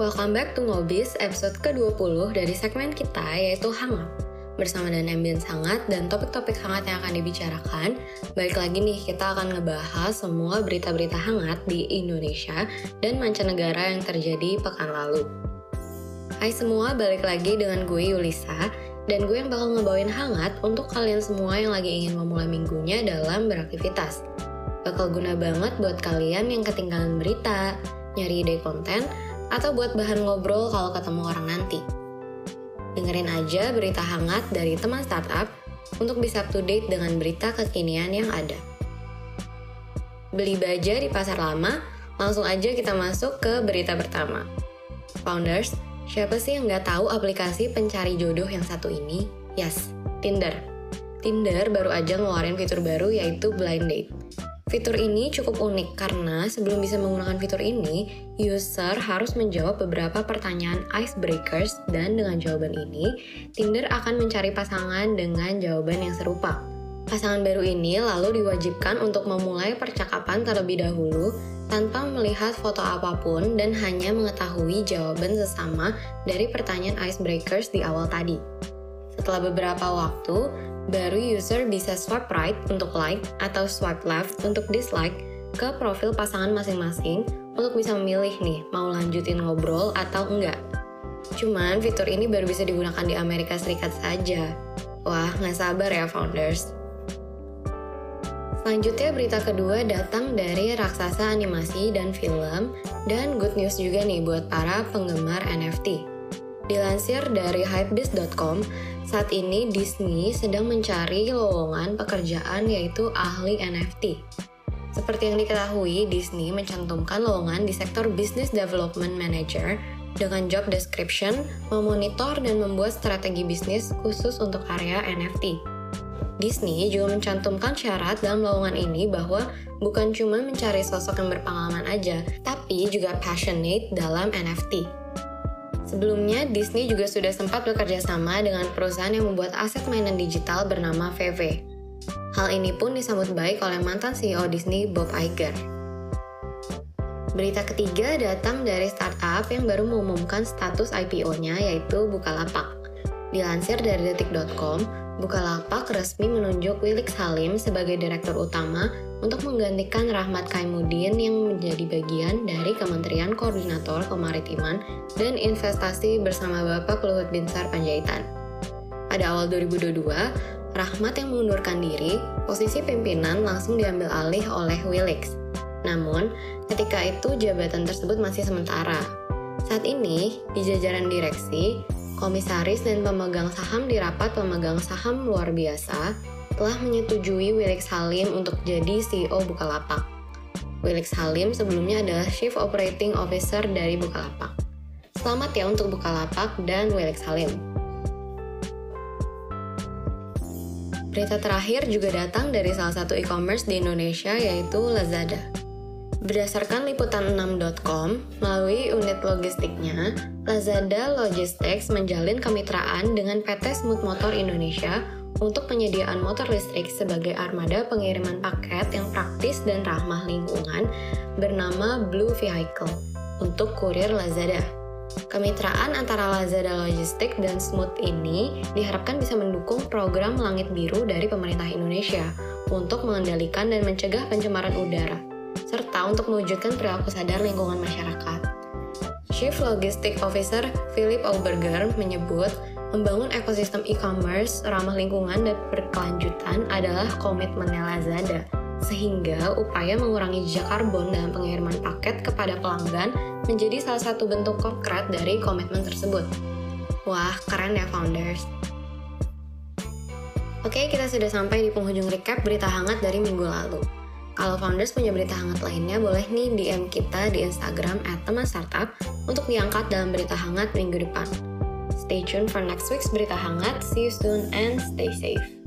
welcome back to Ngobis episode ke-20 dari segmen kita yaitu Hangat. Bersama dan ambience hangat dan topik-topik hangat yang akan dibicarakan, balik lagi nih kita akan ngebahas semua berita-berita hangat di Indonesia dan mancanegara yang terjadi pekan lalu. Hai semua, balik lagi dengan gue Yulisa dan gue yang bakal ngebawain hangat untuk kalian semua yang lagi ingin memulai minggunya dalam beraktivitas. Bakal guna banget buat kalian yang ketinggalan berita, nyari ide konten, atau buat bahan ngobrol kalau ketemu orang nanti. Dengerin aja berita hangat dari teman startup untuk bisa up to date dengan berita kekinian yang ada. Beli baja di pasar lama, langsung aja kita masuk ke berita pertama. Founders, siapa sih yang nggak tahu aplikasi pencari jodoh yang satu ini? Yes, Tinder. Tinder baru aja ngeluarin fitur baru yaitu Blind Date. Fitur ini cukup unik karena sebelum bisa menggunakan fitur ini, user harus menjawab beberapa pertanyaan icebreakers dan dengan jawaban ini, Tinder akan mencari pasangan dengan jawaban yang serupa. Pasangan baru ini lalu diwajibkan untuk memulai percakapan terlebih dahulu tanpa melihat foto apa pun dan hanya mengetahui jawaban sesama dari pertanyaan icebreakers di awal tadi. Setelah beberapa waktu, baru user bisa swipe right untuk like atau swipe left untuk dislike ke profil pasangan masing-masing untuk bisa memilih nih mau lanjutin ngobrol atau enggak. Cuman fitur ini baru bisa digunakan di Amerika Serikat saja. Wah, nggak sabar ya founders. Selanjutnya berita kedua datang dari raksasa animasi dan film dan good news juga nih buat para penggemar NFT. Dilansir dari hypebeast.com, saat ini Disney sedang mencari lowongan pekerjaan yaitu ahli NFT. Seperti yang diketahui, Disney mencantumkan lowongan di sektor Business Development Manager dengan job description memonitor dan membuat strategi bisnis khusus untuk area NFT. Disney juga mencantumkan syarat dalam lowongan ini bahwa bukan cuma mencari sosok yang berpengalaman aja, tapi juga passionate dalam NFT. Sebelumnya, Disney juga sudah sempat bekerja sama dengan perusahaan yang membuat aset mainan digital bernama VV. Hal ini pun disambut baik oleh mantan CEO Disney, Bob Iger. Berita ketiga datang dari startup yang baru mengumumkan status IPO-nya yaitu Bukalapak. Dilansir dari detik.com, Bukalapak resmi menunjuk Wilik Salim sebagai direktur utama untuk menggantikan Rahmat Kaimudin yang menjadi bagian dari Kementerian Koordinator Kemaritiman dan Investasi bersama Bapak Luhut Binsar Panjaitan. Pada awal 2022, Rahmat yang mengundurkan diri, posisi pimpinan langsung diambil alih oleh Willix. Namun, ketika itu jabatan tersebut masih sementara. Saat ini, di jajaran direksi, komisaris dan pemegang saham di rapat pemegang saham luar biasa telah menyetujui Wilik Salim untuk jadi CEO Bukalapak. Wilik Salim sebelumnya adalah Chief Operating Officer dari Bukalapak. Selamat ya untuk Bukalapak dan Wilik Salim. Berita terakhir juga datang dari salah satu e-commerce di Indonesia yaitu Lazada. Berdasarkan liputan6.com, melalui unit logistiknya, Lazada Logistics menjalin kemitraan dengan PT Smooth Motor Indonesia untuk penyediaan motor listrik sebagai armada pengiriman paket yang praktis dan ramah lingkungan bernama Blue Vehicle untuk kurir Lazada. Kemitraan antara Lazada Logistik dan Smooth ini diharapkan bisa mendukung program Langit Biru dari pemerintah Indonesia untuk mengendalikan dan mencegah pencemaran udara, serta untuk mewujudkan perilaku sadar lingkungan masyarakat. Chief Logistic Officer Philip Auberger menyebut Membangun ekosistem e-commerce ramah lingkungan dan berkelanjutan adalah komitmennya Lazada, sehingga upaya mengurangi jejak karbon dalam pengiriman paket kepada pelanggan menjadi salah satu bentuk konkret dari komitmen tersebut. Wah, keren ya founders! Oke, kita sudah sampai di penghujung recap berita hangat dari minggu lalu. Kalau founders punya berita hangat lainnya, boleh nih DM kita di Instagram at startup untuk diangkat dalam berita hangat minggu depan. Stay tuned for next week's berita hangat. See you soon and stay safe.